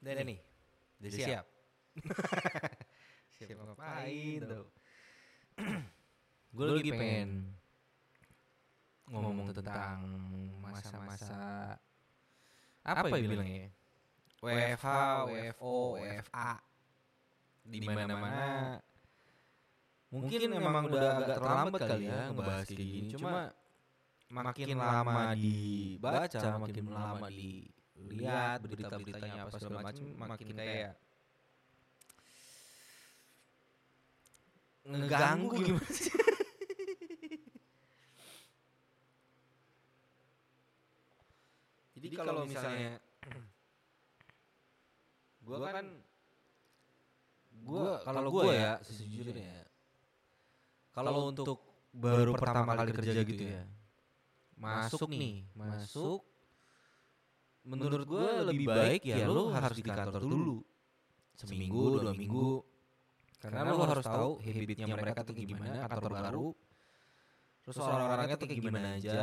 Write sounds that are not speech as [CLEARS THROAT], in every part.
Udah nih. Udah siap. siap [LAUGHS] ngapain tuh? [CLEARS THROAT] Gue lagi pengen ngomong tentang masa-masa apa ya bilangnya? WFH, WFO, WFA di mana-mana. Mungkin memang udah agak terlambat kali ya ngebahas kayak gini. Cuma makin lama dibaca, makin lama dilihat berita-beritanya apa segala macam, makin kayak ngeganggu gimana sih? [LAUGHS] Jadi kalau misalnya [CLEARS THROAT] gua kan gua kalau gua ya sejujurnya. kalau untuk baru pertama kali kerja gitu ya masuk nih masuk menurut gue lebih baik ya lo harus di kantor dulu. seminggu dua minggu. karena lo harus tahu habitnya mereka tuh gimana kantor baru. terus orang-orangnya tuh kayak gimana aja.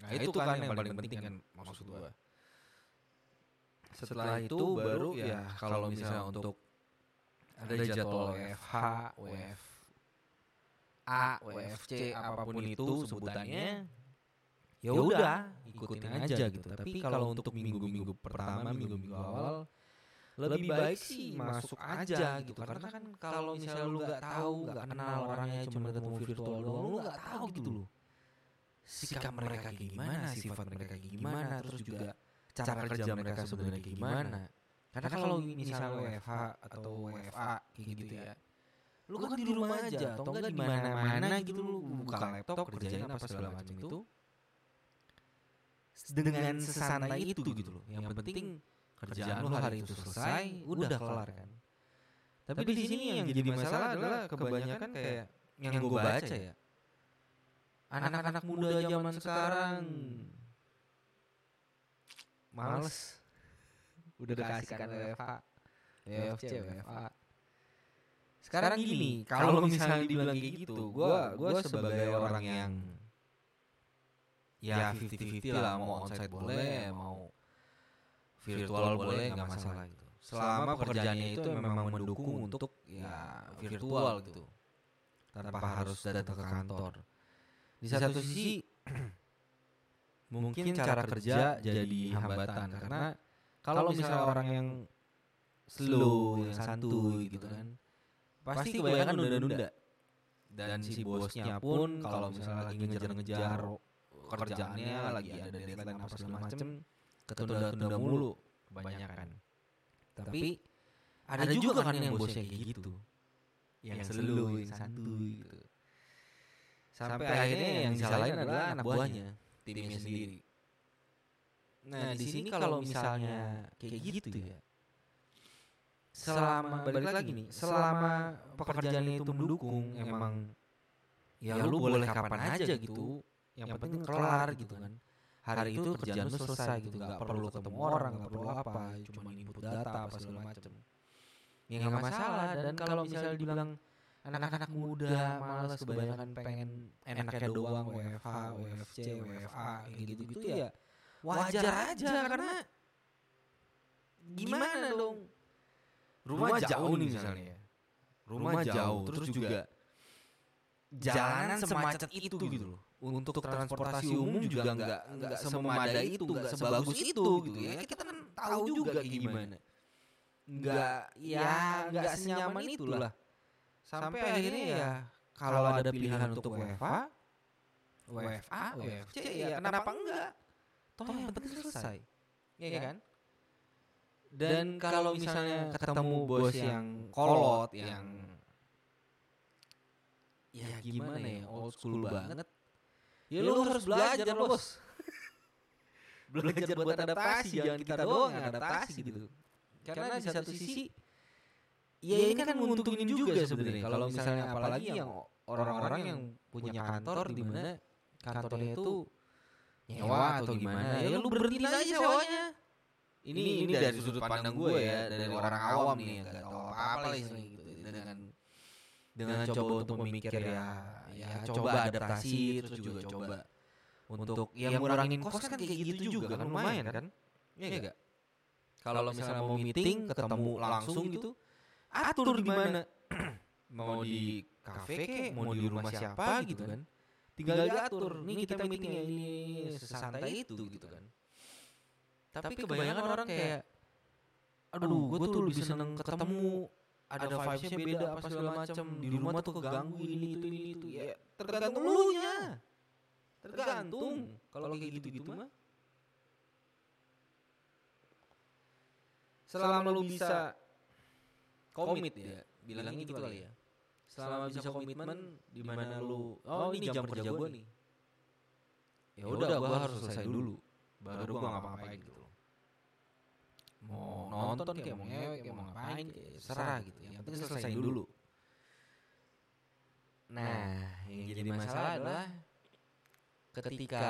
nah itu kan yang paling penting kan maksud gue setelah itu baru ya kalau misalnya untuk ada jadwal WFH, WF A, WFC apa pun itu sebutannya ya udah ikutin aja gitu. Tapi kalau untuk minggu-minggu pertama, minggu-minggu awal lebih baik sih masuk aja gitu. Karena kan kalau misalnya lu nggak tahu, nggak kenal orangnya cuma ketemu virtual doang, lu nggak tahu gitu loh. Sikap mereka kayak gimana, sifat mereka kayak gimana, terus juga cara kerja mereka sebenarnya kayak gimana. Karena kalau misalnya WFH atau WFA kayak gitu ya, lu kan di rumah aja atau enggak di mana-mana gitu lu buka laptop kerjain apa segala macam itu dengan sesantai itu gitu loh. Yang penting kerjaan lu hari itu selesai, udah kelar. kan. Tapi di sini yang jadi masalah adalah kebanyakan kayak yang gue baca ya. Anak-anak muda zaman sekarang. males. [LAUGHS] Udah dikasihkan WFH, WFC, WFA. Sekarang gini, kalau misalnya dibilang kayak gitu, gua gua sebagai orang yang ya 50-50 lah mau onsite boleh, mau virtual boleh nggak masalah gitu. Selama pekerjaannya itu memang mendukung untuk ya virtual gitu. Tanpa harus datang ke kantor. Di satu sisi [CLEARS THROAT] mungkin cara kerja jadi hambatan karena kalau misalnya orang yang slow, yang santuy gitu kan, pasti kebanyakan nunda-nunda. Dan si bosnya pun kalau misalnya lagi ngejar-ngejar kerjaannya, lagi ada deadline apa segala macem, ketunda-tunda mulu. kebanyakan. Tapi ada juga kan yang bosnya kayak gitu, yang slow, yang santuy gitu. Sampai akhirnya yang disalahin adalah anak buahnya, timnya sendiri. Nah, di sini kalau misalnya kayak gitu ya, selama balik lagi nih, selama pekerjaannya itu mendukung, emang ya lu boleh kapan aja gitu, yang penting kelar gitu kan. Hari itu kerjaan lu selesai gitu, nggak perlu ketemu orang, nggak perlu apa, cuma input data apa segala macem. Ya nggak masalah. Dan kalau misalnya dibilang anak-anak muda malas kebanyakan pengen enaknya doang WFH, WFC, WFA kayak gitu-gitu ya wajar aja karena gimana dong? rumah jauh nih misalnya. rumah jauh terus juga jalanan semacet itu gitu loh untuk transportasi umum juga nggak nggak sememadai itu nggak sebagus itu gitu ya. kita kan tahu juga gimana. nggak ya nggak senyaman itulah. sampai akhirnya ya kalau ada pilihan untuk WFA WFA WFC ya kenapa enggak? toh yang penting selesai. ya. kan? Dan kalau misalnya ketemu bos yang kolot yang ya gimana ya? old school banget ya lu harus belajar bos. [LAUGHS] belajar buat adaptasi jangan kita doang yang adaptasi gitu. karena di satu sisi ya ini kan menguntungin juga sebenarnya. kalau misalnya apalagi yang orang-orang yang punya kantor di mana kantornya itu nyewa atau gimana ya lu berhenti aja sewanya. ini ini dari sudut pandang gue ya dari orang awam nih yang gak tahu apa-apa lah gitu dengan dengan coba untuk memikir ya ya coba adaptasi terus juga coba. untuk ya ngurangin kos kan kayak gitu juga kan lumayan kan? Iya enggak kalau misalnya mau meeting ketemu langsung gitu atur di mana [CLEARS THROAT] mau di kafe kek mau di rumah siapa gitu kan? tinggal diatur. nih kita meeting ini sesantai itu gitu kan. tapi kebanyakan orang kayak aduh gue tuh lebih seneng ketemu ada vibesnya beda apa segala macam di rumah tuh keganggu ini itu ini itu ya tergantung lu nya tergantung. Kalau kayak gitu gitu mah. selama lu bisa komit ya bilangnya gitu kali ya? selama bisa komitmen di mana lu? oh ini jam kerja gua nih. ya udah gua harus selesai dulu. baru gua ngapa-ngapain gitu. loh mau nonton kayak mau ngewek kayak mau ngapain kayak serah gitu. yang penting selesai dulu. nah yang jadi masalah adalah ketika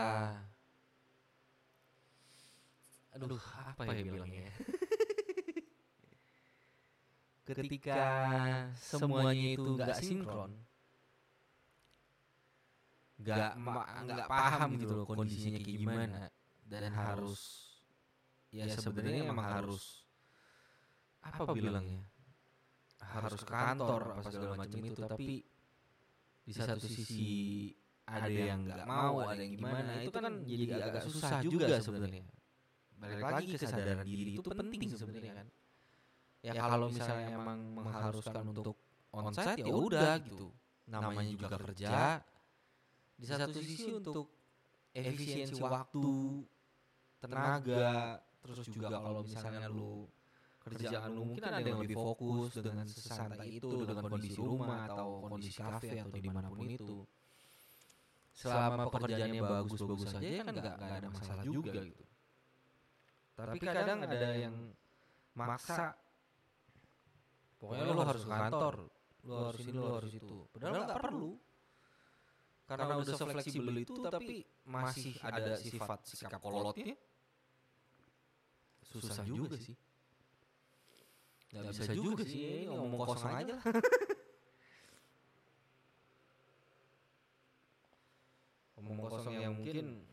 aduh apa ya bilangnya? [LAUGHS] ketika semuanya itu nggak sinkron nggak nggak paham gitu loh kondisinya kayak gimana. dan harus ya sebenarnya emang harus apa bilangnya? harus ke kantor apa segala macam itu tapi di satu sisi ada yang nggak mau ada yang gimana itu kan jadi agak susah juga sebenarnya. balik lagi kesadaran diri itu penting sebenarnya kan. ya, ya kalau misalnya emang mengharuskan untuk onsite ya udah gitu. namanya juga kerja. di satu sisi untuk efisiensi waktu tenaga terus juga kalau misalnya lu kerjaan lu mungkin ada yang lebih fokus dengan sesantai itu dengan kondisi rumah atau kondisi kafe atau di mana pun itu. selama pekerjaannya bagus-bagus saja kan nggak ada masalah juga gitu. tapi kadang ada yang maksa. pokoknya lo harus ke kantor. lo harus ini lo harus itu. padahal nggak perlu. karena udah sefleksibel itu tapi masih ada sifat sikap kolotnya susah juga sih. nggak bisa juga sih. ini ngomong kosong aja lah. [LAUGHS] Ngomong kosong yang mungkin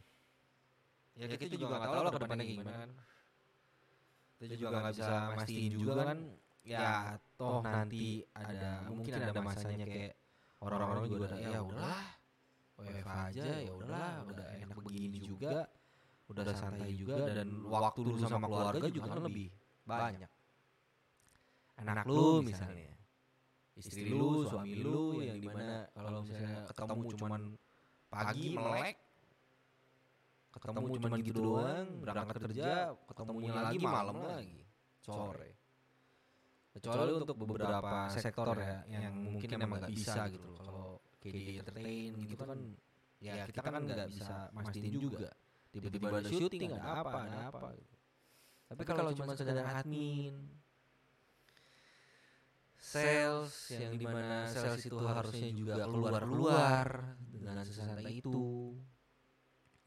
ya kita juga nggak tahu lah ke depannya gimana. kan kita juga nggak bisa mastiin juga kan. ya toh nanti ada mungkin ada masanya kayak orang-orang juga ada ya udahlah WFH aja ya udahlah udah enak begini juga udah santai juga dan waktu lu sama keluarga juga kan lebih banyak. anak lu misalnya. istri lu suami lu yang di mana kalau misalnya ketemu cuman pagi melek ketemu cuman gitu doang berangkat kerja ketemunya lagi malam lagi sore. kecuali untuk beberapa sektor ya yang mungkin emang nggak bisa gitu loh. kalau kayak di entertain gitu kan ya kita kan nggak bisa mastiin juga tiba-tiba ada syuting ada apa ada apa gitu. tapi kalau cuma sekedar admin sales yang di mana sales itu harusnya juga keluar-keluar dengan sesantai itu.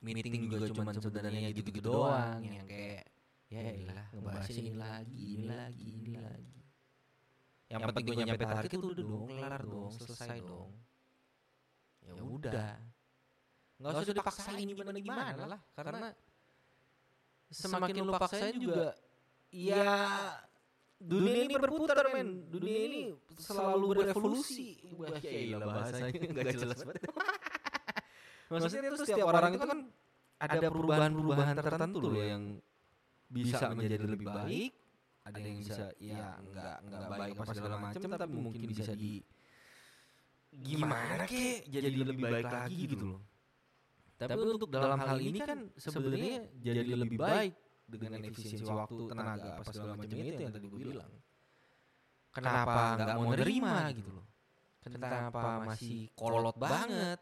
Meeting juga cuma sebenarnya gitu-gitu doang yang kayak ya iyalah ngebahas ini lagi ini lagi ini lagi. Yang, yang penting gue nyampe target itu udah dong kelar dong selesai dong. Ya udah nggak usah dipaksain gimana gimana lah karena semakin lu paksain juga ya dunia ini berputar men. dunia ini selalu berevolusi. wah ya bahasanya nggak jelas banget. [LAUGHS] maksudnya itu setiap orang itu kan ada perubahan-perubahan tertentu loh yang bisa menjadi lebih baik ada yang bisa ya nggak nggak baik apa segala macam tapi mungkin bisa di gimana ke jadi lebih baik lagi gitu loh tapi untuk dalam hal ini kan sebenarnya jadi lebih baik dengan efisiensi waktu tenaga apa segala macam itu yang tadi gue bilang. kenapa nggak mau nerima gitu loh? kenapa masih kolot banget?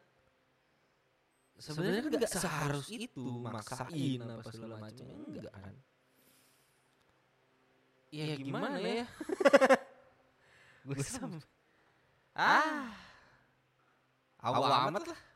sebenarnya nggak seharus itu maksain apa segala macam. enggak kan? ya, ya gimana, gimana ya? [LAUGHS] gue sam ah. Awal amat lah